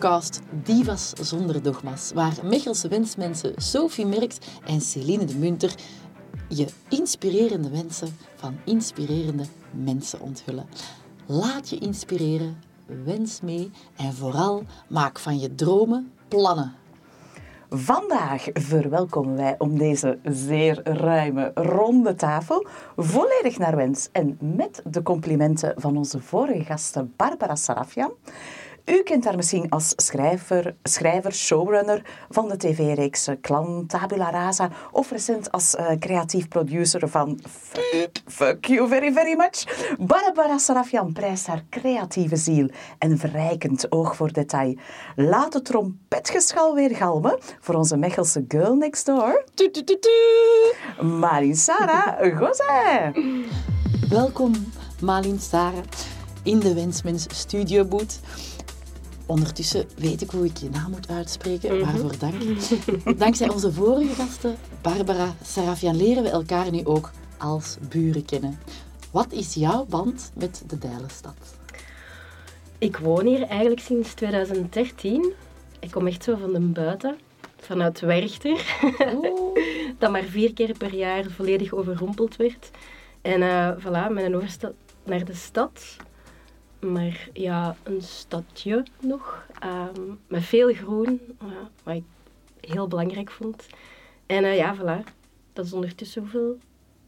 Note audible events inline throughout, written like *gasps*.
podcast Divas zonder dogma's, waar Mechelse wensmensen Sophie Merks en Celine de Munter je inspirerende wensen van inspirerende mensen onthullen. Laat je inspireren, wens mee en vooral maak van je dromen plannen. Vandaag verwelkomen wij om deze zeer ruime, ronde tafel volledig naar wens en met de complimenten van onze vorige gasten Barbara Sarafian. U kent haar misschien als schrijver, schrijver showrunner van de tv-reeks Clan Tabula Rasa of recent als uh, creatief producer van Fuck You Very Very Much. Barbara Sarafian prijst haar creatieve ziel en verrijkend oog voor detail. Laat het trompetgeschal weer galmen voor onze Mechelse girl next door. Marin Sarah Gozé. Welkom Malin Sarah in de Wensmens Studio Boot. Ondertussen weet ik hoe ik je naam moet uitspreken. Mhm. Waarvoor dank. Dankzij onze vorige gasten, Barbara Sarafian, leren we elkaar nu ook als buren kennen. Wat is jouw band met de Dijlenstad? Ik woon hier eigenlijk sinds 2013. Ik kom echt zo van de buiten, vanuit Werchter. *laughs* dat maar vier keer per jaar volledig overrompeld werd. En uh, voilà, met een overstap naar de stad maar ja, een stadje nog. Ehm, met veel groen, wat ik heel belangrijk vond. En uh, ja, voilà. Dat is ondertussen hoeveel?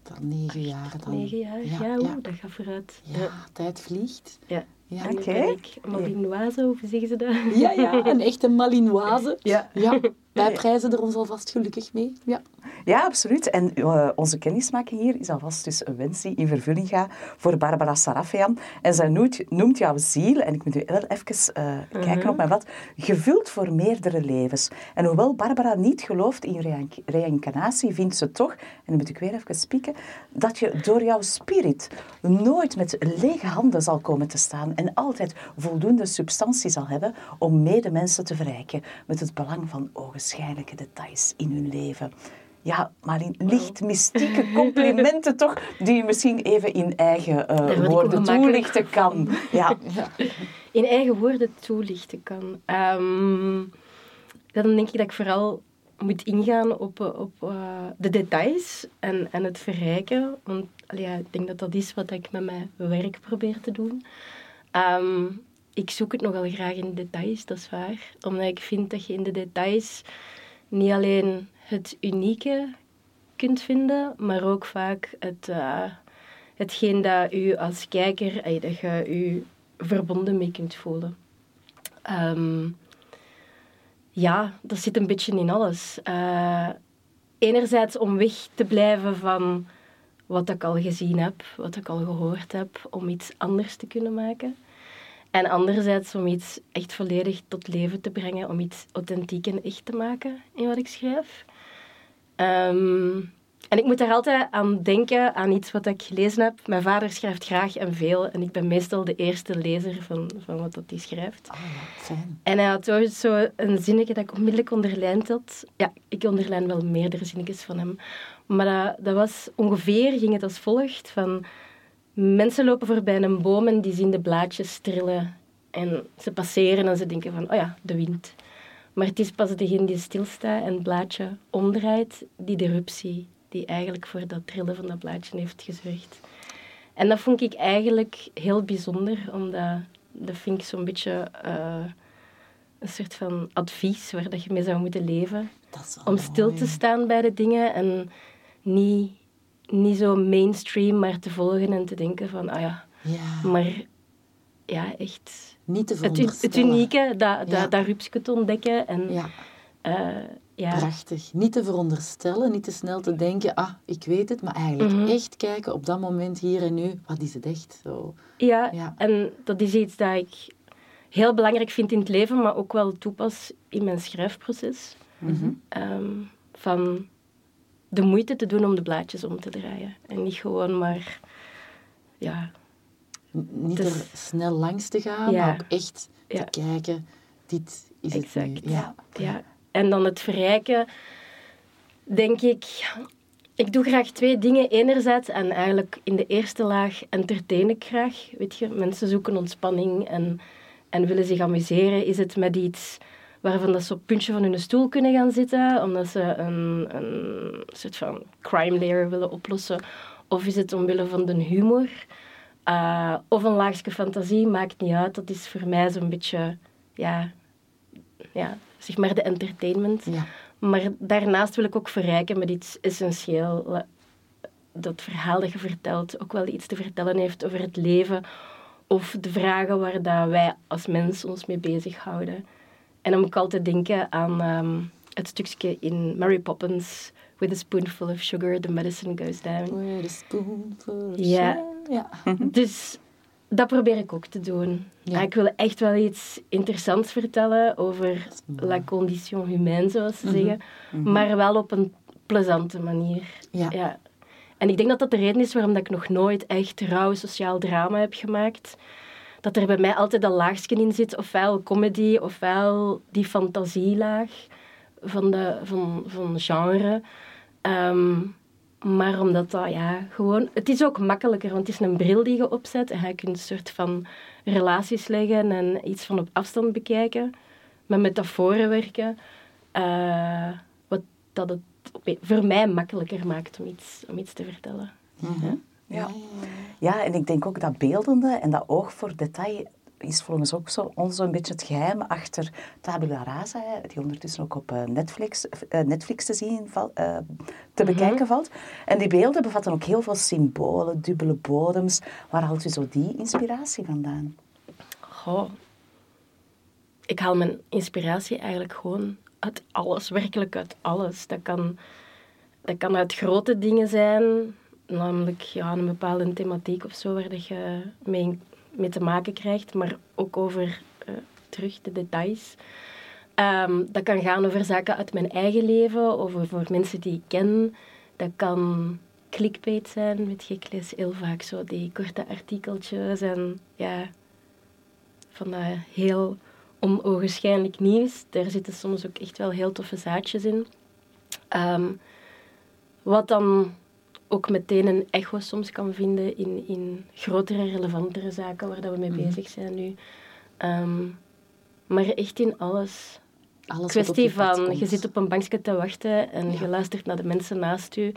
Dan negen jaar dan. Negen jaar, ja, ja, ja. dat gaat vooruit. Ja, tijd vliegt. Ja. Ja, okay. ik Malinoise, hoe zeggen ze dat? Ja, ja, een echte Malinoise. Ja. ja. Wij prijzen er ons alvast gelukkig mee. Ja. Ja, absoluut. En uh, onze kennismaking hier is alvast dus een wens die in vervulling gaat voor Barbara Sarafian. En zij noemt, noemt jouw ziel, en ik moet u wel even uh, kijken mhm. op mijn wat, gevuld voor meerdere levens. En hoewel Barbara niet gelooft in reïncarnatie, vindt ze toch, en dan moet ik weer even spieken, dat je door jouw spirit nooit met lege handen zal komen te staan en altijd voldoende substantie zal hebben om medemensen te verrijken met het belang van ogenschijnlijke details in hun leven. Ja, maar in licht mystieke complimenten toch, die je misschien even in eigen uh, woorden toelichten kan. Ja. In eigen woorden toelichten kan. Um, dan denk ik dat ik vooral moet ingaan op, op uh, de details en, en het verrijken. Want ja, ik denk dat dat is wat ik met mijn werk probeer te doen. Um, ik zoek het nogal graag in details, dat is waar. Omdat ik vind dat je in de details niet alleen het unieke kunt vinden, maar ook vaak het, uh, hetgeen dat u als kijker, uh, dat je u verbonden mee kunt voelen. Um, ja, dat zit een beetje in alles. Uh, enerzijds om weg te blijven van wat ik al gezien heb, wat ik al gehoord heb, om iets anders te kunnen maken. En anderzijds om iets echt volledig tot leven te brengen, om iets authentiek en echt te maken in wat ik schrijf. Ehm, en ik moet daar altijd aan denken, aan iets wat ik gelezen heb. Mijn vader schrijft graag en veel. En ik ben meestal de eerste lezer van, van wat hij schrijft. Oh, fijn. En hij had ooit zo een zinnetje dat ik onmiddellijk onderlijnd had. Ja, ik onderlijn wel meerdere zinnetjes van hem. Maar dat, dat was ongeveer, ging het als volgt. Van, mensen lopen voorbij een boom en die zien de blaadjes trillen. En ze passeren en ze denken van, oh ja, de wind. Maar het is pas degene die stilstaat en het blaadje omdraait, die de eruptie, die eigenlijk voor dat trillen van dat blaadje heeft gezorgd. En dat vond ik eigenlijk heel bijzonder, omdat dat vind ik zo'n beetje uh, een soort van advies waar dat je mee zou moeten leven. Om stil te staan bij de dingen en niet, niet zo mainstream, maar te volgen en te denken van, ah ja, ja. maar ja, echt niet te Het, het unieke, dat, dat, dat rupsje te ontdekken. En, ja. Uh, ja. Prachtig. Niet te veronderstellen, niet te snel te denken, ah, ik weet het, maar eigenlijk mhm. echt kijken op dat moment, hier en nu, wat is het echt? Zo. Ja, ja, en dat is iets dat ik heel belangrijk vind in het leven, maar ook wel toepas in mijn schrijfproces. Mm van de moeite te doen om de blaadjes om te draaien. En niet gewoon maar ja, niet er snel langs te gaan, maar ook echt te kijken, dit is het nu. Ja. ja. En dan het verrijken, denk ik... Ik doe graag twee dingen. Enerzijds, en eigenlijk in de eerste laag entertain ik graag. Weet je, mensen zoeken ontspanning en en willen zich amuseren, is het met iets waarvan dat ze op het puntje van hun stoel kunnen gaan zitten, omdat ze een, een soort van crime layer willen oplossen, of is het omwille van de humor, uh, of een laagje fantasie, maakt niet uit. Dat is voor mij zo'n beetje, ja, ja, zeg maar de entertainment. Ja. Maar daarnaast wil ik ook verrijken met iets essentieel. Dat verhaal dat je vertelt ook wel iets te vertellen heeft over het leven of de vragen waar dat wij als mens ons mee bezighouden. En dan moet ik altijd denken aan ehm, het stukje in Mary Poppins... With a spoonful of sugar, the medicine goes down. With a spoonful of Ja. sugar. Ja. Dus dat probeer ik ook te doen. Ja. Ik wil echt wel iets interessants vertellen over la condition humaine, zoals ze zeggen. Maar wel op een plezante manier. Ja. Ja. En ik denk dat dat de reden is waarom dat ik nog nooit echt rauw sociaal drama heb gemaakt. Dat er bij mij altijd een laagje in zit, ofwel comedy, ofwel die fantasielaag van, de, van, van genre. Ehm, maar omdat dat, ja, gewoon... Het is ook makkelijker, want het is een bril die je opzet en je kunt een soort van relaties leggen en iets van op afstand bekijken. Met metaforen werken. eh, wat dat het voor mij makkelijker maakt om iets, om iets te vertellen. Ja. Ja. ja, en ik denk ook dat beeldende en dat oog voor detail is volgens ook zo, ons een beetje het geheim achter Tabula Rasa, die ondertussen ook op eh, Netflix, eh, Netflix te, zien eh, te bekijken valt. En die beelden bevatten ook heel veel symbolen, dubbele bodems. Waar haalt u zo die inspiratie vandaan? Goh. Ik haal mijn inspiratie eigenlijk gewoon uit alles, werkelijk uit alles. Dat kan, dat kan uit grote dingen zijn, namelijk ja, een bepaalde thematiek of zo waar je mee, mee te maken krijgt, maar ook over eh, terug de details. Ehm, dat kan gaan over zaken uit mijn eigen leven, of over mensen die ik ken. Dat kan clickbait zijn, weet je, heel vaak zo die korte artikeltjes en ja, van dat heel onogenschijnlijk nieuws. Daar zitten soms ook echt wel heel toffe zaadjes in. Ehm, wat dan ook meteen een echo soms kan vinden in, in grotere, relevantere zaken waar dat we mee bezig zijn nu. Ehm, maar echt in alles. Alles Kwestie van, komt. je zit op een bankje te wachten en Ja. je luistert naar de mensen naast je.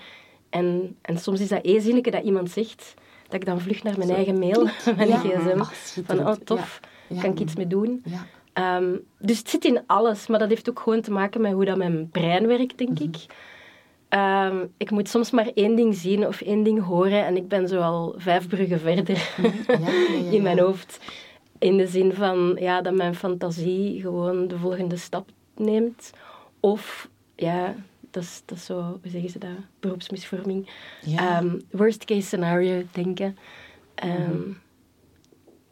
En, en soms is dat één zinnetje dat iemand zegt, dat ik dan vlug naar mijn Zo, eigen mail, *laughs* mijn Ja. gsm, Ah, van oh tof, Ja. kan ik iets mee doen. Ehm, dus het zit in alles, maar dat heeft ook gewoon te maken met hoe dat mijn brein werkt, denk ik. Ehm, ik moet soms maar één ding zien of één ding horen en ik ben zo al vijf bruggen verder Ja, ja, ja, *laughs* in mijn hoofd. In de zin van ja, dat mijn fantasie gewoon de volgende stap neemt. Of ja, dat is, dat is zo, hoe zeggen ze dat? Beroepsmisvorming. Ehm, worst case scenario denken. Ehm,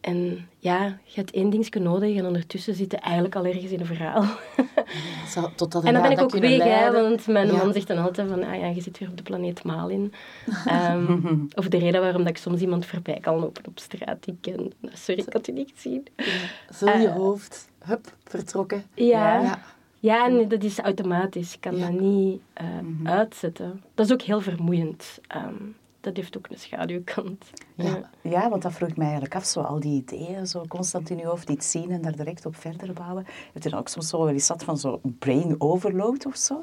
En ja, je hebt één dingetje nodig en ondertussen zit je eigenlijk al ergens in een verhaal. Zo, totdat En dan ben ik ook weg, hè, want mijn Ja. man zegt dan altijd van, ah ja, je zit weer op de planeet Malin. *laughs* Ehm, of de reden waarom dat ik soms iemand voorbij kan lopen op straat. Ik ken, nou, sorry, ik het u niet zien. Zo in je Eh, hoofd, hup, vertrokken. Ja, ja. Ja. en dat is automatisch. Ik kan Ja. dat niet eh, uitzetten. Dat is ook heel vermoeiend. Ehm, dat heeft ook een schaduwkant. Ja. Ja, want dat vroeg ik mij eigenlijk af, zo al die ideeën zo constant in je hoofd, iets zien en daar direct op verder bouwen. Heeft u dan ook soms zo wel eens zat van zo brain overload of zo?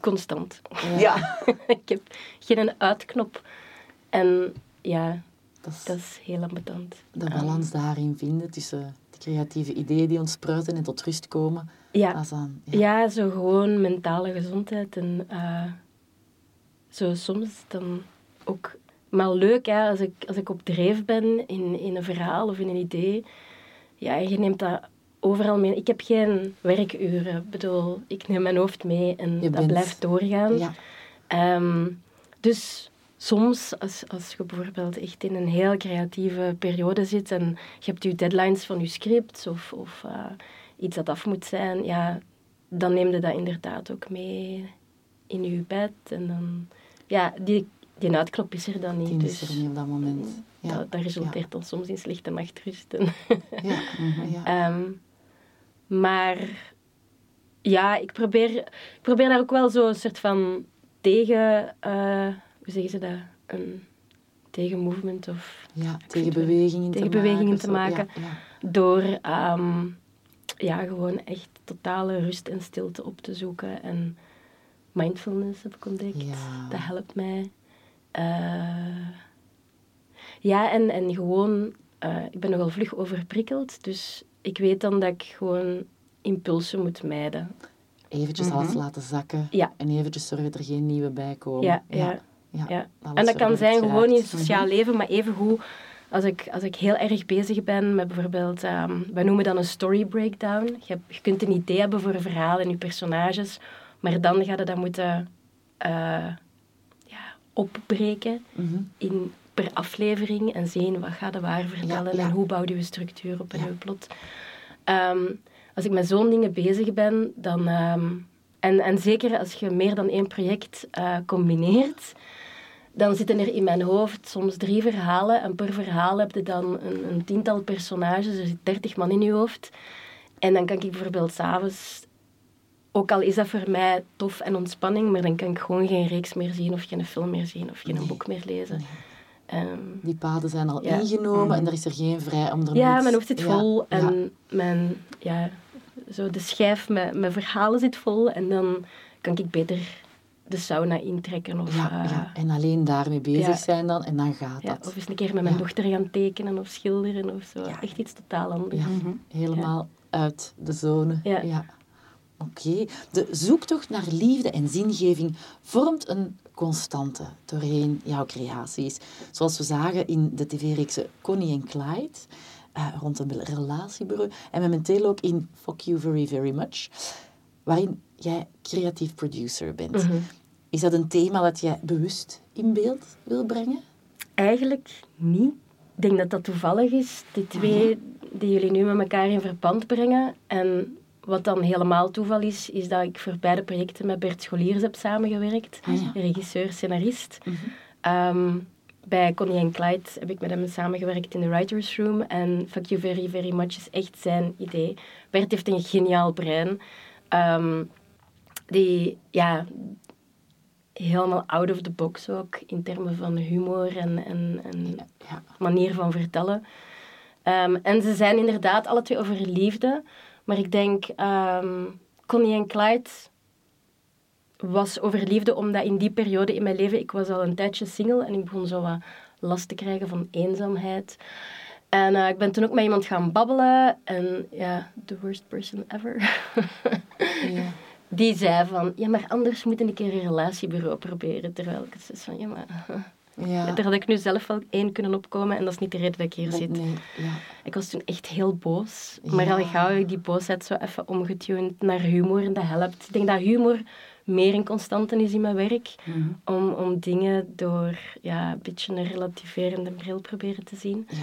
Constant. Ja. *laughs* ik heb geen uitknop. En ja, Dat is dat is heel ambetant. de balans daarin vinden tussen de creatieve ideeën die ontspruiten en tot rust komen. Ja. Dat is dan, ja. Ja, zo gewoon mentale gezondheid. En eh, zo soms dan ook... Maar leuk, hè, als ik, als ik op dreef ben in, in een verhaal of in een idee. Ja, je neemt dat overal mee. Ik heb geen werkuren. Ik bedoel, ik neem mijn hoofd mee en Je dat bent- blijft doorgaan. Ja. Ehm, dus soms, als, als je bijvoorbeeld echt in een heel creatieve periode zit en je hebt je deadlines van je script of, of eh, iets dat af moet zijn, ja, dan neem je dat inderdaad ook mee in je bed. En dan, ja, die, die uitklop is er dan niet. Die is dus er niet op dat moment. Ja. dat, dat resulteert dan soms in slechte nachtrust. En Ja. *laughs* ja. Ehm, maar ja, ik probeer, ik probeer daar ook wel zo een soort van tegen, eh, hoe zeggen ze dat? Een tegen movement of Ja, tegen bewegingen tegen te maken. te maken. Ja, ja. door ehm, ja, gewoon echt totale rust en stilte op te zoeken. En mindfulness heb ik ontdekt. Ja. Dat helpt mij. Eh, ja, en, en gewoon, eh, ik ben nogal vlug overprikkeld. Dus ik weet dan dat ik gewoon impulsen moet mijden. Eventjes alles laten zakken. Ja. En eventjes zorgen dat er geen nieuwe bij komen. Ja, ja, ja. En dat kan zijn gewoon in het sociaal leven, maar evengoed als ik, als ik heel erg bezig ben met bijvoorbeeld, ehm wij noemen dat een story breakdown. Je, hebt- je kunt een idee hebben voor een verhaal en je personages, maar dan ga je dat moeten eh, opbreken Mhm. in, per aflevering en zien wat gaat de waar vertellen ja. en hoe bouw je je structuur op en Ja. je plot. Ehm, als ik met zo'n dingen bezig ben, dan... ehm, en, en zeker als je meer dan één project eh, combineert, dan zitten er in mijn hoofd soms drie verhalen. En per verhaal heb je dan een, een tiental personages, er zit dertig man in je hoofd. En dan kan ik bijvoorbeeld s'avonds, ook al is dat voor mij tof en ontspanning, maar dan kan ik gewoon geen reeks meer zien of geen film meer zien of geen Nee. boek meer lezen. Ehm, Die paden zijn al Ja. ingenomen en er is er geen vrij om er ja, mijn hoofd zit Ja, vol ja. en mijn, ja, zo de schijf met, met verhalen zit vol. En dan kan ik beter de sauna intrekken of, Ja, eh, ja, en alleen daarmee bezig ja. zijn dan en dan gaat ja, dat. of eens een keer met mijn Ja. dochter gaan tekenen of schilderen of zo. Ja. Echt iets totaal anders. Ja, helemaal uit de zone. Ja. Oké. De zoektocht naar liefde en zingeving vormt een constante doorheen jouw creaties. Zoals we zagen in de tv-reeksen Connie en Clyde, eh, rond een relatiebureau. En momenteel ook in Fuck You Very Very Much, waarin jij creatief producer bent. Mhm. Is dat een thema dat jij bewust in beeld wil brengen? Eigenlijk niet. Ik denk dat dat toevallig is, die twee die jullie nu met elkaar in verband brengen. En wat dan helemaal toeval is, is dat ik voor beide projecten met Bert Scholiers heb samengewerkt. Ah, ja. Regisseur, scenarist. Ehm, bij Connie en Clyde heb ik met hem samengewerkt in de writers room. En Fuck You Very Very Much is echt zijn idee. Bert heeft een geniaal brein. Ehm, die, ja, helemaal out of the box ook, in termen van humor en, en, en Ja. manier van vertellen. Ehm, en ze zijn inderdaad alle twee over liefde. Maar ik denk, ehm, Connie en Clyde was over liefde omdat in die periode in mijn leven, ik was al een tijdje single en ik begon zo wat last te krijgen van eenzaamheid. En eh, ik ben toen ook met iemand gaan babbelen en ja, the worst person ever. *laughs* Die zei van, ja, maar anders moet ik een keer een relatiebureau proberen. Terwijl ik zoiets van, ja, maar... Ja. Daar had ik nu zelf wel één kunnen opkomen en dat is niet de reden dat ik hier zit. Nee, ja. Ik was toen echt heel boos. Maar Ja. al gauw heb ik die boosheid zo even omgetuned naar humor en dat helpt. Ik denk dat humor meer een constante is in mijn werk. Mhm. Om, om dingen door ja, een beetje een relativerende bril proberen te zien. Ja.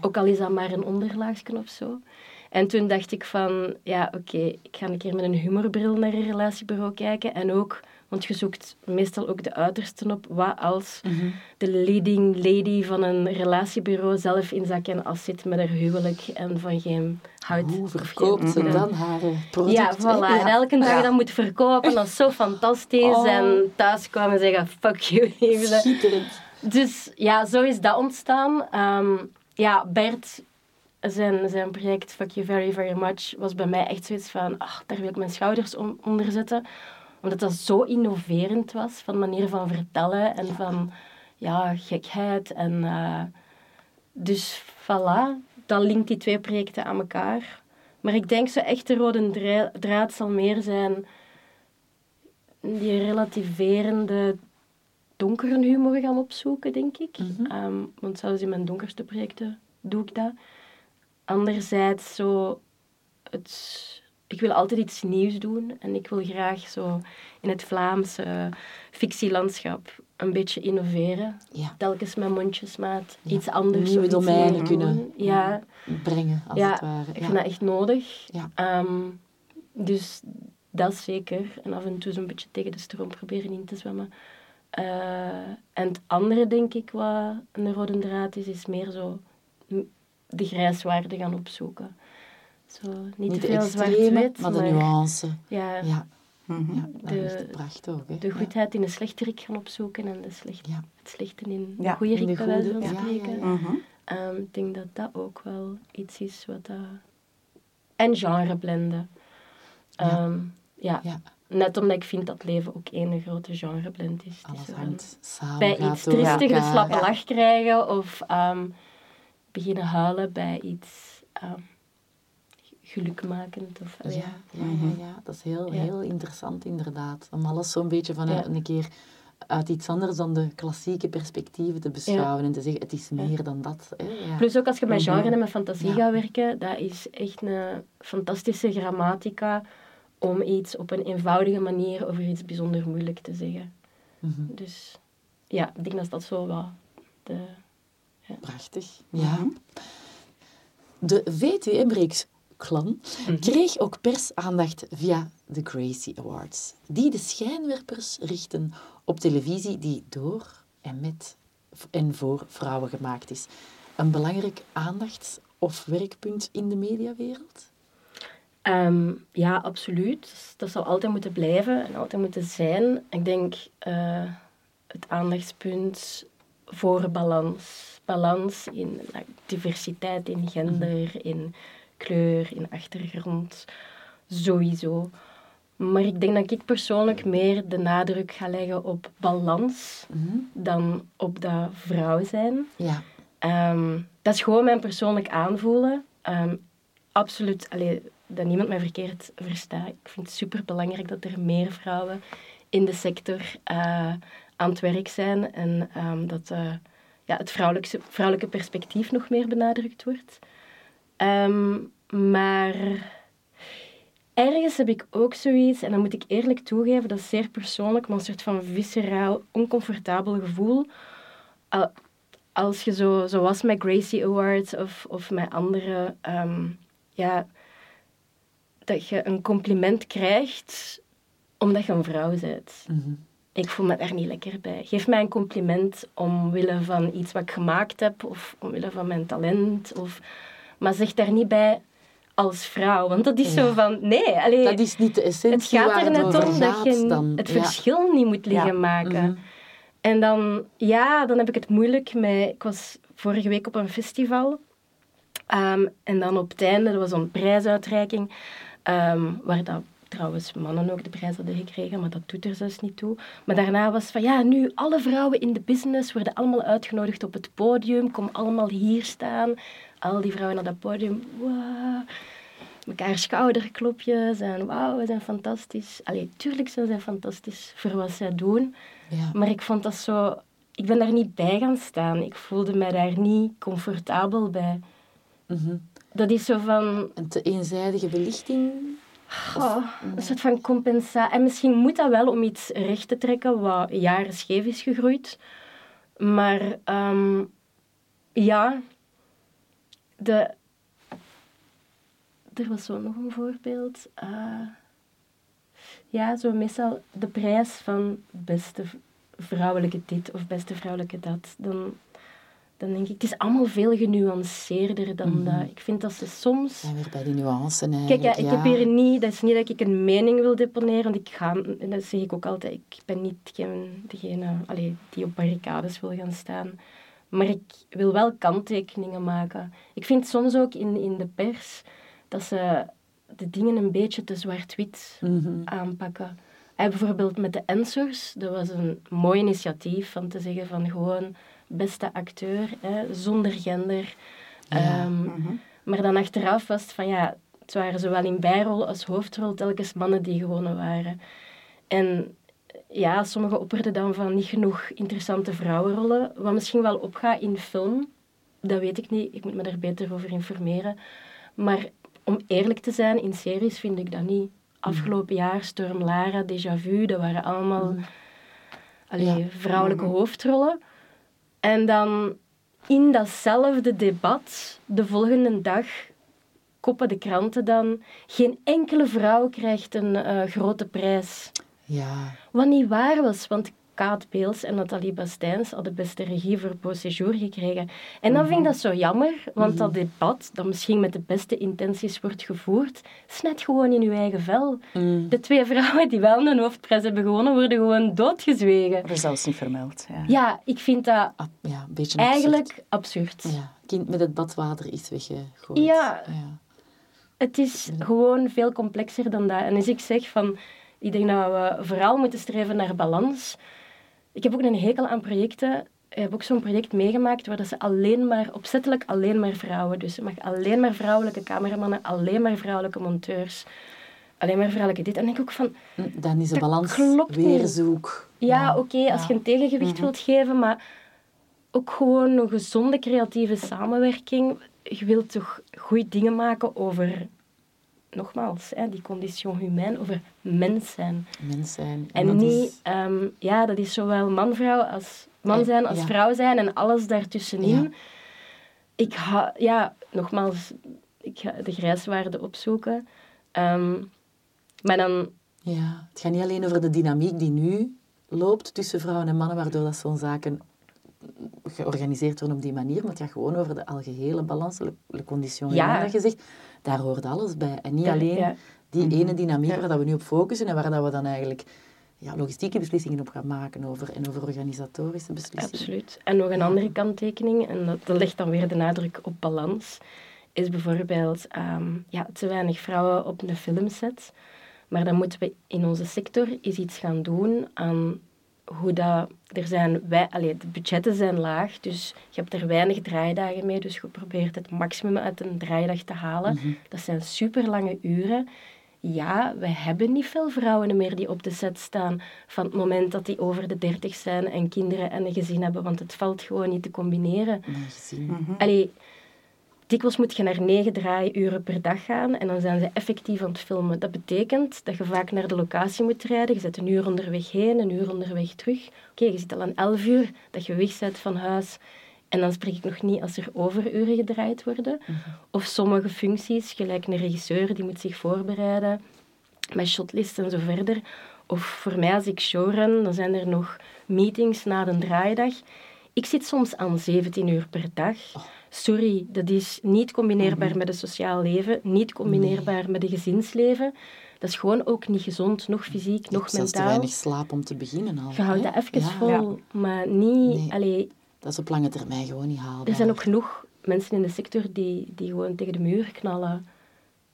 Ook al is dat maar een onderlaagje of zo. En toen dacht ik van, ja oké, ik ga een keer met een humorbril naar een relatiebureau kijken. En ook, want je zoekt meestal ook de uitersten op. Wat als Mhm. de leading lady van een relatiebureau zelf in zak en as zit met haar huwelijk en van geen hout. Hoe of verkoopt ze dan haar product? Ja, voilà. En elke dag Ja. dat moet verkopen, dat is zo fantastisch. Oh. En thuis kwamen en zeggen, fuck you, liefde. Schitterend. Dus ja, zo is dat ontstaan. Ehm, ja, Bert, zijn, zijn project Fuck You Very Very Much was bij mij echt zoiets van, ach, daar wil ik mijn schouders on- onder zetten. Omdat dat zo innoverend was, van manier van vertellen en van ja, gekheid. En, eh, dus voilà, dat linkt die twee projecten aan elkaar. Maar ik denk zo echt de rode dra- draad zal meer zijn die relativerende donkere humor gaan opzoeken, denk ik. Ehm, want zelfs in mijn donkerste projecten doe ik dat. Anderzijds zo het... Ik wil altijd iets nieuws doen en ik wil graag zo in het Vlaamse fictielandschap een beetje innoveren. Ja. Telkens met mondjesmaat iets anders. Nieuwe iets domeinen kunnen. Ja, Brengen, als het ware. ik vind dat echt nodig. Ehm, dus dat zeker. En af en toe zo'n beetje tegen de stroom proberen in te zwemmen. Eh, en het andere, denk ik, wat een rode draad is, is meer zo de grijswaarde gaan opzoeken. Zo, niet, Niet te de veel zwart-wit, maar de nuance. Ja, Ja. Mhm. Ja, De- ligt de pracht ook. Hè. De goedheid in de slechterik gaan opzoeken en de slecht, Ja. het slechte in de goede de rik, bij wijze van ja, spreken. ja, ja. Mhm. Ehm, ik denk dat dat ook wel iets is wat dat... En genre blenden. Ja. Ehm, ja. Ja, net omdat ik vind dat leven ook één grote genreblend is. Alles hangt samen. Bij iets triestig een elkaar. slappe Ja. lach krijgen of ehm, beginnen huilen bij iets ehm, gelukmakend. Of, Ja, ja, ja, ja, dat is heel, Ja. heel interessant inderdaad. Om alles zo'n beetje van Ja. een keer uit iets anders dan de klassieke perspectieven te beschouwen en te zeggen, het is meer dan dat. Hè? Ja. Plus ook als je met Mhm. genre en met fantasie Ja. gaat werken, dat is echt een fantastische grammatica om iets op een eenvoudige manier over iets bijzonder moeilijk te zeggen. Mhm. Dus ja, ik denk dat dat zo wat de... Prachtig. Ja. Mhm. De VTM-reeks Clan Mhm. kreeg ook persaandacht via de Gracie Awards, die de schijnwerpers richten op televisie die door en met en voor vrouwen gemaakt is. Een belangrijk aandachts- of werkpunt in de mediawereld? Ehm, ja, absoluut. Dat zal altijd moeten blijven en altijd moeten zijn. Ik denk eh, het aandachtspunt voor balans. Balans in like, diversiteit, in gender, in kleur, in achtergrond. Sowieso. Maar ik denk dat ik persoonlijk meer de nadruk ga leggen op balans Mhm. dan op dat vrouw zijn. Ja. Ehm, dat is gewoon mijn persoonlijk aanvoelen. Ehm, absoluut, allee, dat niemand mij verkeerd verstaat. Ik vind het super belangrijk dat er meer vrouwen in de sector eh, aan het werk zijn en ehm, dat eh, ja, het vrouwelijke, vrouwelijke perspectief nog meer benadrukt wordt. Ehm, maar ergens heb ik ook zoiets, en dan moet ik eerlijk toegeven, dat is zeer persoonlijk, maar een soort van visceraal, oncomfortabel gevoel. Al- als je zo, zoals met Gracie Awards of, of met andere, ehm, ja, dat je een compliment krijgt omdat je een vrouw bent. Mhm. Ik voel me daar niet lekker bij. Geef mij een compliment omwille van iets wat ik gemaakt heb of omwille van mijn talent. Of... Maar zeg daar niet bij als vrouw, want dat is zo van, nee, allee, Dat is niet de het essentie gaat waar er het net om dat gaat je dan. het Ja. verschil niet moet liggen Ja. maken. Mhm. En dan, ja, dan heb ik het moeilijk met... Ik was vorige week op een festival. Ehm, en dan op het einde, er was een prijsuitreiking, ehm, waar dat, trouwens mannen ook de prijs hadden gekregen, maar dat doet er zelfs niet toe. Maar daarna was van, ja, nu alle vrouwen in de business worden allemaal uitgenodigd op het podium. Kom allemaal hier staan. Al die vrouwen naar dat podium. Wow. Mekaar schouderklopjes en wauw, we zijn fantastisch. Allee, tuurlijk zijn zij fantastisch voor wat zij doen. Ja. Maar ik vond dat zo... Ik ben daar niet bij gaan staan. Ik voelde mij daar niet comfortabel bij. Mhm. Dat is zo van... Een te eenzijdige belichting. Oh, een soort van compensatie. En misschien moet dat wel om iets recht te trekken wat jaren scheef is gegroeid. Maar ehm, ja, de... Er was zo nog een voorbeeld. Eh, ja, zo meestal de prijs van beste vrouwelijke dit of beste vrouwelijke dat. Dan, dan denk ik, het is allemaal veel genuanceerder dan dat. Ik vind dat ze soms... Zijn weer bij die nuance Kijk, eigenlijk. ja, ik ja. heb hier niet, dat is niet dat ik een mening wil deponeren, want ik ga, en dat zeg ik ook altijd, ik ben niet degene allee, die op barricades wil gaan staan. Maar ik wil wel kanttekeningen maken. Ik vind soms ook in, in de pers dat ze de dingen een beetje te zwart-wit Mhm. aanpakken. En bijvoorbeeld met de Answers, dat was een mooi initiatief van te zeggen van gewoon beste acteur, hè, zonder gender. Ja. Ehm, Maar dan achteraf was het van ja, het waren zowel in bijrol als hoofdrol telkens mannen die gewonnen waren. En ja, sommigen opperden dan van niet genoeg interessante vrouwenrollen, wat misschien wel opgaat in film. Dat weet ik niet, ik moet me daar beter over informeren. Maar om eerlijk te zijn, in series vind ik dat niet. Afgelopen jaar Storm Lara, Déjà Vu, dat waren allemaal allee, Ja. vrouwelijke hoofdrollen. En dan in datzelfde debat, de volgende dag, koppen de kranten dan... Geen enkele vrouw krijgt een eh, grote prijs. Ja. Wat niet waar was, want Kaat Beels en Nathalie Bastijns al de beste regie voor Beau Séjour gekregen. En dan vind ik dat zo jammer, want dat debat, dat misschien met de beste intenties wordt gevoerd, snijdt gewoon in uw eigen vel. De twee vrouwen die wel een hoofdprijs hebben gewonnen, worden gewoon doodgezwegen. Dat is zelfs niet vermeld. Ja. Ja, ik vind dat Ah, ja, een beetje eigenlijk absurd. absurd. Ja, kind met het badwater is weggegooid. Ja. ja. Het is gewoon veel complexer dan dat. En als ik zeg van, ik denk dat we vooral moeten streven naar balans. Ik heb ook een hekel aan projecten. Ik heb ook zo'n project meegemaakt waar dat ze alleen maar, opzettelijk alleen maar vrouwen, dus je mag alleen maar vrouwelijke cameramannen, alleen maar vrouwelijke monteurs, alleen maar vrouwelijke dit. En denk ik ook van, Hm, Dan is de balans klopt weer zoek. ja, oké, als je een tegengewicht wilt geven, maar ook gewoon een gezonde creatieve samenwerking. Je wilt toch goede dingen maken over, nogmaals, hè, die condition humain, over mens zijn. Mens zijn. En niet, is- ehm, ja, dat is zowel man-vrouw als man zijn als ja. vrouw zijn en alles daartussenin. Ja. Ik ga, ja, nogmaals, ik ga de grijswaarde opzoeken. Ehm, maar dan, Ja, het gaat niet alleen over de dynamiek die nu loopt tussen vrouwen en mannen, waardoor dat zo'n zaken georganiseerd worden op die manier, maar het gaat gewoon over de algehele balans, le condition Ja. dat je zegt. Daar hoort alles bij. En niet alleen ja. die ene dynamiek waar dat we nu op focussen en waar dat we dan eigenlijk ja, logistieke beslissingen op gaan maken over, en over organisatorische beslissingen. absoluut. En nog een andere kanttekening, en dat, dat legt dan weer de nadruk op balans, is bijvoorbeeld ehm, ja, te weinig vrouwen op een filmset. Maar dan moeten we in onze sector eens iets gaan doen aan hoe dat... Er zijn wij, allee, de budgetten zijn laag, dus je hebt er weinig draaidagen mee. Dus je probeert het maximum uit een draaidag te halen. Dat zijn super lange uren. Ja, we hebben niet veel vrouwen meer die op de set staan van het moment dat die over de dertig zijn en kinderen en een gezin hebben, want het valt gewoon niet te combineren. Mhm. Allee, dikwijls moet je naar negen draaiuren per dag gaan en dan zijn ze effectief aan het filmen. Dat betekent dat je vaak naar de locatie moet rijden. Je zit een uur onderweg heen, een uur onderweg terug. Oké, je zit al een elf uur dat je weg bent van huis. En dan spreek ik nog niet als er overuren gedraaid worden. Of sommige functies, gelijk een regisseur, die moet zich voorbereiden met shotlist en zo verder. Of voor mij, als ik showrun, dan zijn er nog meetings na de draaidag. Ik zit soms aan 17 uur per dag. Sorry, dat is niet combineerbaar met een sociaal leven, niet combineerbaar met een gezinsleven. Dat is gewoon ook niet gezond, nog fysiek, nog Zelfs te mentaal. weinig slaap om te beginnen al. Je houdt dat even Ja, vol, maar niet... Nee. Allee, Dat is op lange termijn gewoon niet haalbaar. er zijn ook genoeg mensen in de sector die, die gewoon tegen de muur knallen.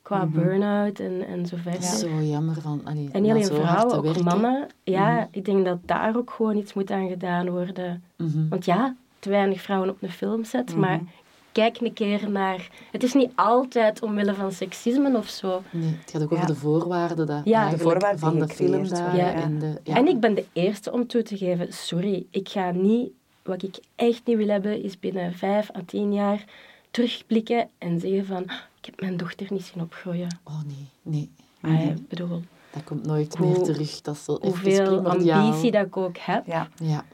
Qua burn-out en, en zo verder. Dat is zo jammer van... allee, En niet alleen vrouwen, te ook werken. mannen. Ja, ik denk dat daar ook gewoon iets moet aan gedaan worden. Mhm. Want ja, te weinig vrouwen op een filmset, maar kijk een keer naar... Het is niet altijd omwille van seksisme of zo. Nee, het gaat ook over de voorwaarden dat Ja. De voorwaarden van de film daar. En, de, ja. En ik ben de eerste om toe te geven, sorry, ik ga niet... Wat ik echt niet wil hebben, is binnen vijf à tien jaar terugblikken en zeggen van... "Ah, Ik heb mijn dochter niet zien opgroeien. Oh nee, nee. Ah, ik bedoel, Dat komt nooit Hoe- meer terug. Dat is zo hoeveel ambitie dat ik ook heb, Ja. Ja,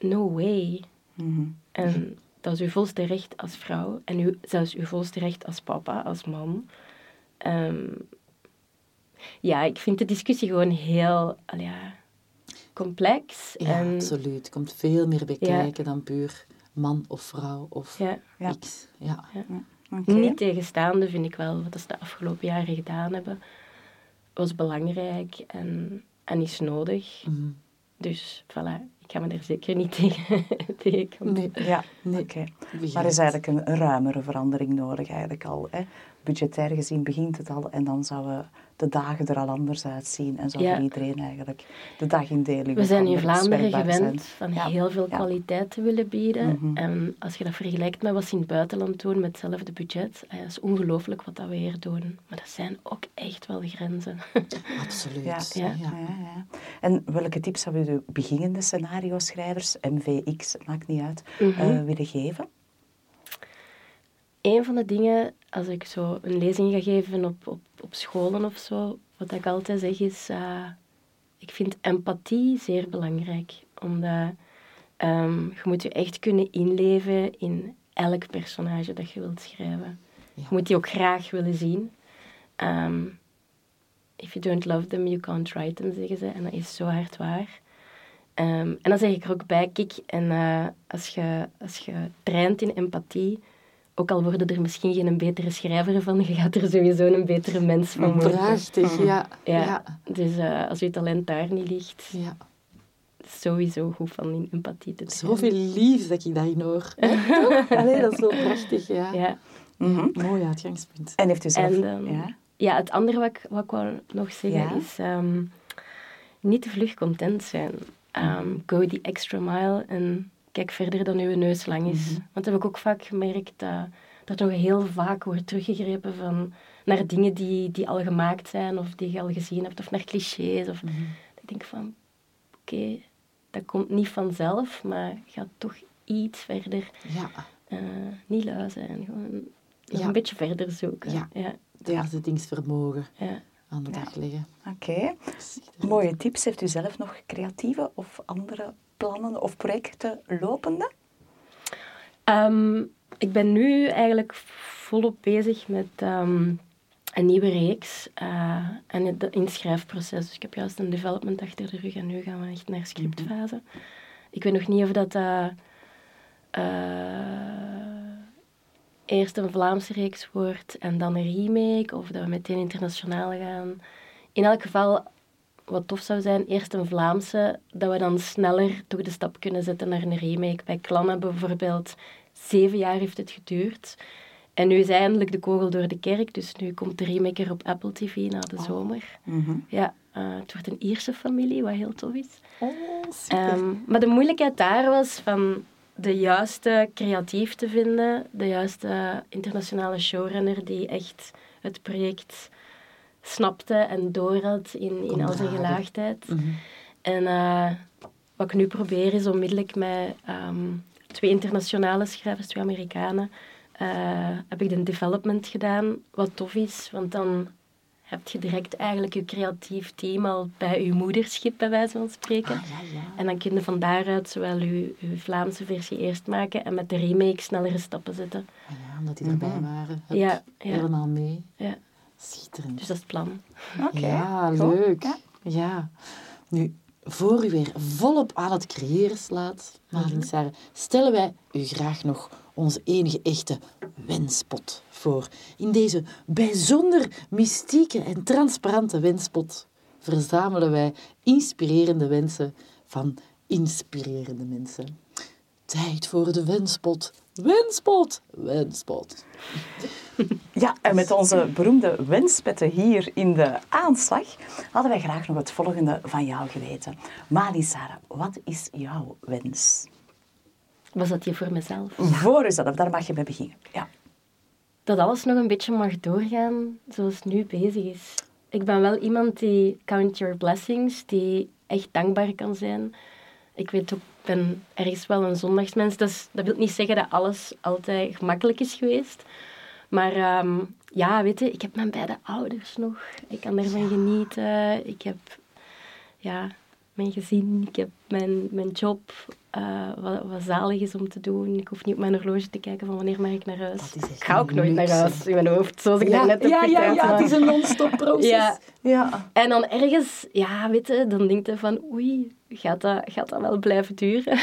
no way. Mhm. En dat is uw volste recht als vrouw. En uw, zelfs uw volste recht als papa, als man. Ehm, ja, ik vind de discussie gewoon heel ja, complex. ja en, absoluut. Komt veel meer bij Ja. kijken dan puur man of vrouw of Ja, Ja. X. Ja. Oké. Niet tegenstaande vind ik wel wat ze de afgelopen jaren gedaan hebben. Was belangrijk en, en is nodig. Mhm. Dus voilà, ik ga me er zeker niet *laughs* tegen, tegen Nee, Ja, Nee. Maar er is eigenlijk een ruimere verandering nodig eigenlijk al. Hè? Budgetair gezien begint het al en dan zouden de dagen er al anders uitzien. En zou Ja. voor iedereen eigenlijk de dagindeling We zijn in Vlaanderen gewend zijn. van Ja. heel veel Ja. kwaliteit te willen bieden. Mhm. En als je dat vergelijkt met wat ze in het buitenland doen met hetzelfde budget, eh, dat is ongelooflijk wat dat we hier doen. Maar dat zijn ook echt wel grenzen. *laughs* Absoluut. Ja. Ja. Ja. Ja, ja. En welke tips zou u de beginnende scenario-schrijvers, MVX, maakt niet uit, Mhm. eh, willen geven? Een van de dingen, als ik zo een lezing ga geven op, op, op scholen of zo, wat ik altijd zeg is, eh, ik vind empathie zeer belangrijk. Omdat ehm, je moet je echt kunnen inleven in elk personage dat je wilt schrijven. Ja. Je moet die ook graag willen zien. Ehm, if you don't love them, you can't write them, zeggen ze. En dat is zo hard waar. Ehm, en dan zeg ik er ook bij, kijk, en eh, als, je, als je traint in empathie, ook al worden er misschien geen betere schrijver van, je gaat er sowieso een betere mens van worden. Prachtig, ja. Ja, Ja. dus eh, als je talent daar niet ligt, ja. sowieso goed van in empathie te trainen. Zoveel liefs dat ik daarin hoor. *laughs* Allee, dat is zo prachtig, ja. Ja. Mhm. Mooi uitgangspunt. En heeft u zelf... En dan- ja? ja, het andere wat ik, wat ik wou nog zeggen Ja? is ehm, niet te vlug content zijn. Ehm, go the extra mile en kijk verder dan uw neus lang is. Want dat heb ik ook vaak gemerkt dat er toch heel vaak wordt teruggegrepen van, naar dingen die, die al gemaakt zijn of die je al gezien hebt of naar clichés. Of, Ik denk van, oké, dat komt niet vanzelf, maar ga toch iets verder. Ja, eh, niet lui zijn, gewoon nog Ja. een beetje verder zoeken. Ja. ja, doorzettingsvermogen ja. aan de Ja. dag leggen. Oké. Mooie tips. Heeft u zelf nog creatieve of andere plannen of projecten lopende? Ehm, ik ben nu eigenlijk volop bezig met ehm, een nieuwe reeks eh, en het inschrijfproces. Dus ik heb juist een development achter de rug en nu gaan we echt naar scriptfase. Ik weet nog niet of dat eh, eh, eerst een Vlaamse reeks wordt en dan een remake, of dat we meteen internationaal gaan. In elk geval, wat tof zou zijn, eerst een Vlaamse, dat we dan sneller toch de stap kunnen zetten naar een remake. Bij Klanna bijvoorbeeld, zeven jaar heeft het geduurd. En nu is eindelijk de kogel door de kerk, dus nu komt de remake er op Apple TV na de zomer. Mhm. Ja, eh, het wordt een Ierse familie, wat heel tof is. Oh, super. Ehm, maar de moeilijkheid daar was van de juiste creatief te vinden, de juiste internationale showrunner die echt het project snapte en doorhad in, in al zijn gelaagdheid. Mhm. En eh, wat ik nu probeer is onmiddellijk met ehm, twee internationale schrijvers, twee Amerikanen, eh, heb ik de development gedaan, wat tof is, want dan heb je direct eigenlijk je creatief team al bij je moederschip, bij wijze van spreken. Ah, ja, ja. En dan kun je van daaruit zowel je, je Vlaamse versie eerst maken en met de remake snellere stappen zetten. Ah, ja, omdat die erbij waren. Hup, Ja, ja. Helemaal mee. Ja, Schitterend. dus dat is het plan. Oké. Ja, Cool. leuk. Ja. Ja. Nu, voor u weer volop aan het creëren slaat, Marien Sarre, stellen wij u graag nog onze enige echte wenspot voor. In deze bijzonder mystieke en transparante wenspot verzamelen wij inspirerende wensen van inspirerende mensen. Tijd voor de wenspot. Wenspot, wenspot. Ja, en met onze beroemde wenspetten hier in de aanslag hadden wij graag nog het volgende van jou geweten. Mali Sarah, wat is jouw wens? Was dat hier voor mezelf? Voor jezelf, daar mag je mee beginnen. Ja. dat alles nog een beetje mag doorgaan zoals het nu bezig is. Ik ben wel iemand die count your blessings, die echt dankbaar kan zijn. Ik weet ook, ben ergens wel een zondagsmens. Dat, is, dat wil niet zeggen dat alles altijd gemakkelijk is geweest. Maar ehm, ja, weet je, ik heb mijn beide ouders nog. Ik kan daarvan genieten. Ik heb ja, mijn gezin, ik heb mijn, mijn job, eh, wat, wat zalig is om te doen. Ik hoef niet op mijn horloge te kijken van wanneer mag ik naar huis. Ik ga ook nooit naar huis in mijn hoofd, zoals ik Ja, daarnet heb ja, ja, verteld, ja, maar- het is een non-stop *laughs* proces. Ja, Ja. en dan ergens, ja, weet je, dan denk je van oei, gaat dat, gaat dat wel blijven duren? *laughs*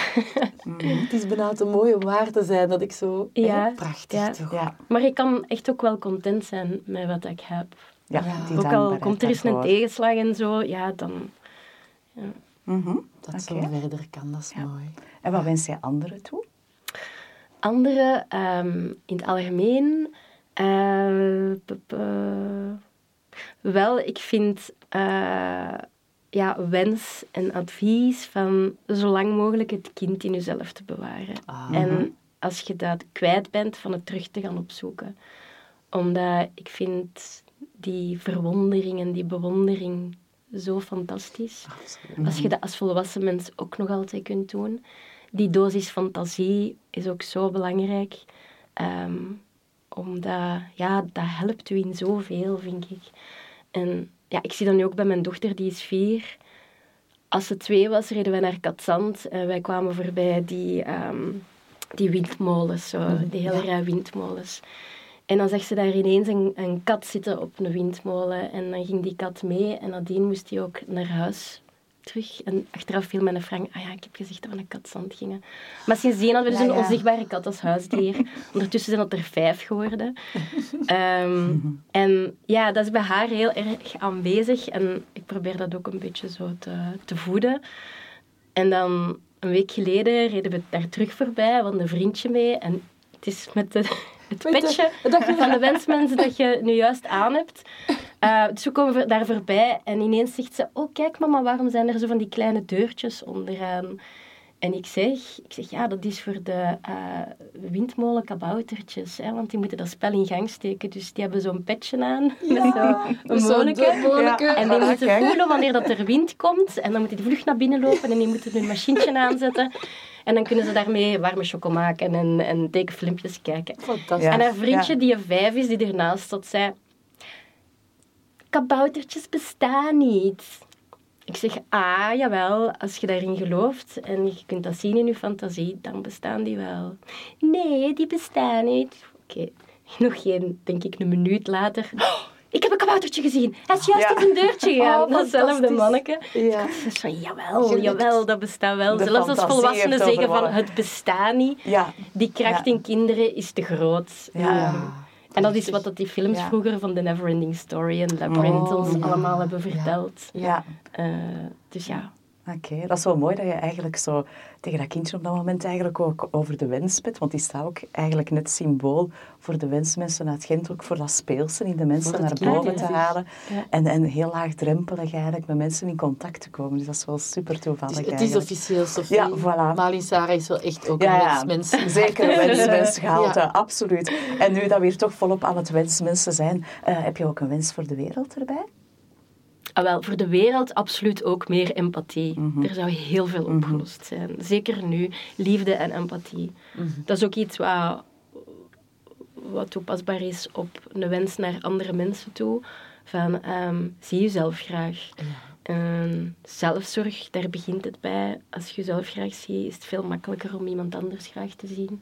Het is bijna te mooi om waar te zijn dat ik zo... Ja, prachtig ja. toch? Ja. maar ik kan echt ook wel content zijn met wat ik heb. Ja, ook al komt er eens een tegenslag en zo, ja, dan... Mhm. Dat Oké. zo verder kan, dat is Ja. mooi. En wat wens jij anderen toe? Anderen, ehm, in het algemeen, eh, wel, ik vind eh, ja, wens en advies van zo lang mogelijk het kind in jezelf te bewaren. Ah. En als je dat kwijt bent, van het terug te gaan opzoeken. Omdat ik vind die verwondering en die bewondering zo fantastisch. Absoluut. Als je dat als volwassen mens ook nog altijd kunt doen. Die dosis fantasie is ook zo belangrijk. Ehm, omdat, ja, dat helpt u in zoveel, vind ik. En ja, ik zie dat nu ook bij mijn dochter, die is vier. Als ze twee was, reden wij naar Katzand en wij kwamen voorbij die, ehm, die windmolens, zo, die hele rij windmolens. En dan zag ze daar ineens een, een kat zitten op een windmolen. En dan ging die kat mee en nadien moest hij ook naar huis terug. En achteraf viel mijn Frank, ah ja, ik heb gezegd dat we een katzand gingen. Maar sindsdien hadden we dus Ja, een onzichtbare kat als huisdier. *laughs* Ondertussen zijn dat er vijf geworden. Ehm, *laughs* en ja, dat is bij haar heel erg aanwezig. En ik probeer dat ook een beetje zo te, te voeden. En dan een week geleden reden we daar terug voorbij. Hadden een vriendje mee. En het is met de, het petje van de wensmensen dat je nu juist aan hebt. Eh, dus we komen daar voorbij en ineens zegt ze... Oh, kijk mama, waarom zijn er zo van die kleine deurtjes onderaan? En ik zeg, ik zeg ja, dat is voor de eh windmolenkaboutertjes. Hè, want die moeten dat spel in gang steken. Dus die hebben zo'n petje aan met zo *laughs* een. Ja. En die moeten kijk. voelen wanneer dat er wind komt. En dan moeten die vlug naar binnen lopen en die moeten hun machientje aanzetten. En dan kunnen ze daarmee warme choco maken en, en tekenfilmpjes kijken. Fantastisch. En haar vriendje, ja. die vijf is, die ernaast zat, zei... Kaboutertjes bestaan niet. Ik zeg, ah, jawel, als je daarin gelooft en je kunt dat zien in je fantasie, dan bestaan die wel. Nee, die bestaan niet. Oké, *laughs* nog geen, denk ik, een minuut later. *gasps* "Oh, ik heb een kaboutertje gezien. Hij is juist Ja. in zijn deurtje gegaan. Oh, Datzelfde manneke. Ja. Dus van, jawel, Gelukt. jawel, dat bestaat wel. De Zelfs als volwassenen zeggen van, het bestaat niet. Ja, Die kracht Ja. in kinderen is te groot. Ja. Ehm, en dat is wat dat die films Ja. vroeger van The Neverending Story en Labyrinth Oh, ons allemaal hebben verteld. ja. Eh, dus ja. Oké, dat is wel mooi dat je eigenlijk zo tegen dat kindje op dat moment eigenlijk ook over de wenspet, want die staat ook eigenlijk net symbool voor de wensmensen uit Gent, ook voor dat speelsen in de mensen naar boven te halen. Ja. En, en heel laagdrempelig eigenlijk met mensen in contact te komen. Dus dat is wel super toevallig Het is, het is eigenlijk. officieel, Sophie. Ja, voilà. Malin Sarah is wel echt ook Ja, een ja, wensmens. zeker een wensmens gehaald, *laughs* Ja. absoluut. En nu dat we hier toch volop aan het wensmensen zijn, eh, heb je ook een wens voor de wereld erbij? Ah, wel, voor de wereld absoluut ook meer empathie. Er zou heel veel opgelost zijn. Zeker nu, liefde en empathie. Dat is ook iets wat, wat toepasbaar is op een wens naar andere mensen toe. Van, ehm, zie jezelf graag. Ehm, zelfzorg, daar begint het bij. Als je jezelf graag ziet, is het veel makkelijker om iemand anders graag te zien.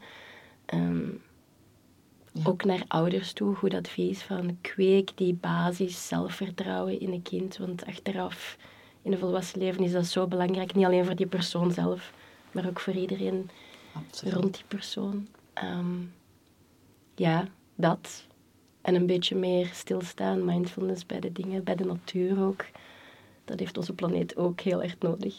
Ook naar ouders toe, goed advies van kweek die basis zelfvertrouwen in een kind. Want achteraf, in een volwassen leven, is dat zo belangrijk. Niet alleen voor die persoon zelf, maar ook voor iedereen Absoluut. rond die persoon. Ehm, ja, dat. En een beetje meer stilstaan, mindfulness bij de dingen, bij de natuur ook. Dat heeft onze planeet ook heel erg nodig.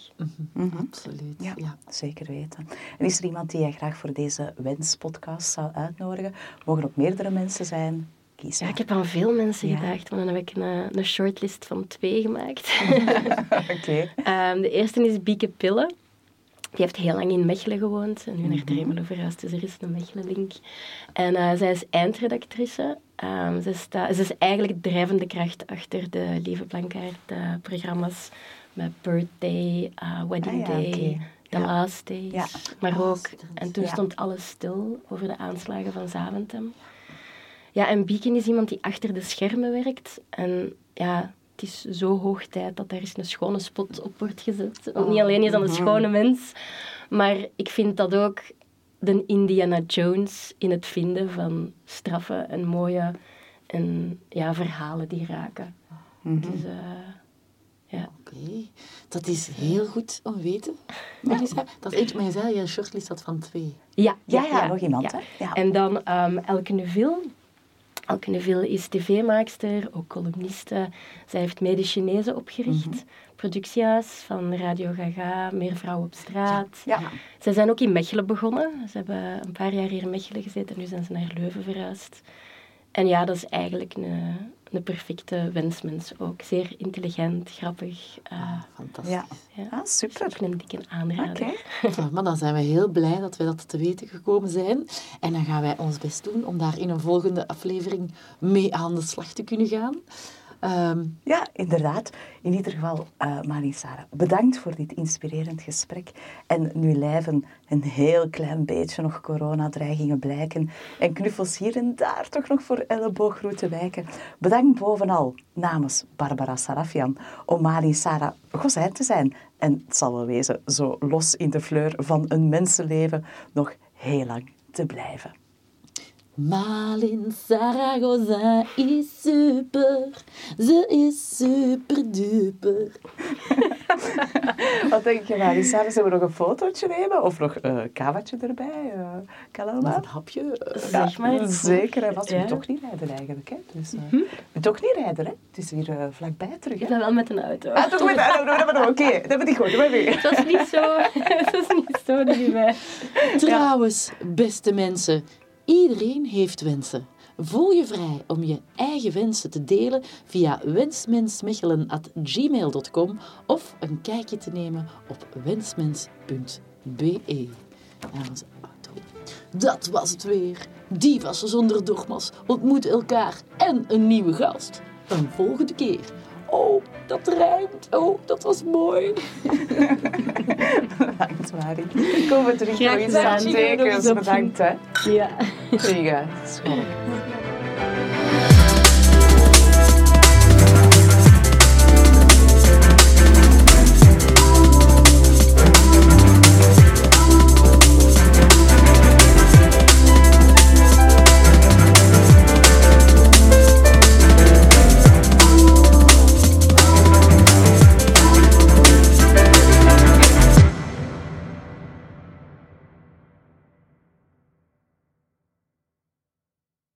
Absoluut. Ja, Ja. zeker weten. En is er iemand die jij graag voor deze wenspodcast zou uitnodigen? Mogen ook meerdere mensen zijn? Kies Ja, ik heb aan veel mensen Ja. gedacht, maar dan heb ik een, een shortlist van twee gemaakt. *laughs* Oké. Ehm, de eerste is Bieke Pille. Die heeft heel lang in Mechelen gewoond en nu naar Dremelo verhuisd, dus er is een Mechelen-link. En eh, zij is eindredactrice. Ehm, ze, sta, ze is eigenlijk de drijvende kracht achter de Lieve Blankaart eh, programma's met Birthday, eh, Wedding Ah ja, Day. The Ja. Last Days. Ja. Maar Ah, ook, en toen stond alles stil over de aanslagen van Zaventem. Ja, en Beacon is iemand die achter de schermen werkt. En ja, het is zo hoog tijd dat daar eens een schone spot op wordt gezet. Want niet alleen is dat een schone mens, maar ik vind dat ook de Indiana Jones in het vinden van straffe en mooie en, ja, verhalen die raken. Dus eh, ja. Oké, dat is heel goed om weten. *laughs* Melissa. Dat is eentje, maar je zei je een shortlist had van twee. Ja, Ja, ja, nog iemand, hè? Ja. En dan ehm, Elke Neuville. Elke Neuville is tv-maakster, ook columniste. Zij heeft Mede Chinezen opgericht. Mhm. Productiehuis van Radio Gaga, Meer Vrouwen op Straat. Ja. Zij zijn ook in Mechelen begonnen. Ze hebben een paar jaar hier in Mechelen gezeten en nu zijn ze naar Leuven verhuisd. En ja, dat is eigenlijk een, een perfecte wensmens ook. Zeer intelligent, grappig. eh, Fantastisch. Ja. ja. Ah, super. Ook een dikke aanrader. Oké. Voilà, *laughs* maar dan zijn we heel blij dat wij dat te weten gekomen zijn. En dan gaan wij ons best doen om daar in een volgende aflevering mee aan de slag te kunnen gaan. Ehm, Ja, inderdaad. In ieder geval, eh Marie Sarah, bedankt voor dit inspirerend gesprek. En nu lijven een heel klein beetje nog coronadreigingen blijken en knuffels hier en daar toch nog voor ellebooggroeten wijken. Bedankt bovenal namens Barbara Sarafian om Marie Sarah Gozijn te zijn. En het zal wel wezen zo los in de fleur van een mensenleven nog heel lang te blijven. Malin Zaragoza is super. Ze is super duper. Wat denk je, Marie? Samen zullen we nog een fotootje nemen? Of nog een uh, kavaatje erbij? Uh, kan allemaal? Een hapje? Uh, zeg maar. Zeker, en wat ja. moet toch niet rijden eigenlijk. Hè? Dus, uh, hm? Je toch niet rijden, hè? Het is hier uh, vlakbij terug. Hè? Ik ben wel met een auto. Ah, toch met een auto? Oké, okay, dat ben ik goed. Dat ik. Dat is niet zo, *laughs* dat is niet zo niet bij. *laughs* Trouwens, beste mensen, iedereen heeft wensen. Voel je vrij om je eigen wensen te delen via wensmensmechelen.gmail.com of een kijkje te nemen op wensmens.be. Dat was het weer. Divas zonder dogma's ontmoeten elkaar en een nieuwe gast. Een volgende keer. Oh, dat rijmt. Oh, dat was mooi. *laughs* bedankt, Marie. Kom we terug nog eens aan. Zeker, bedankt. Hè. Ja. Tegen. Schoon.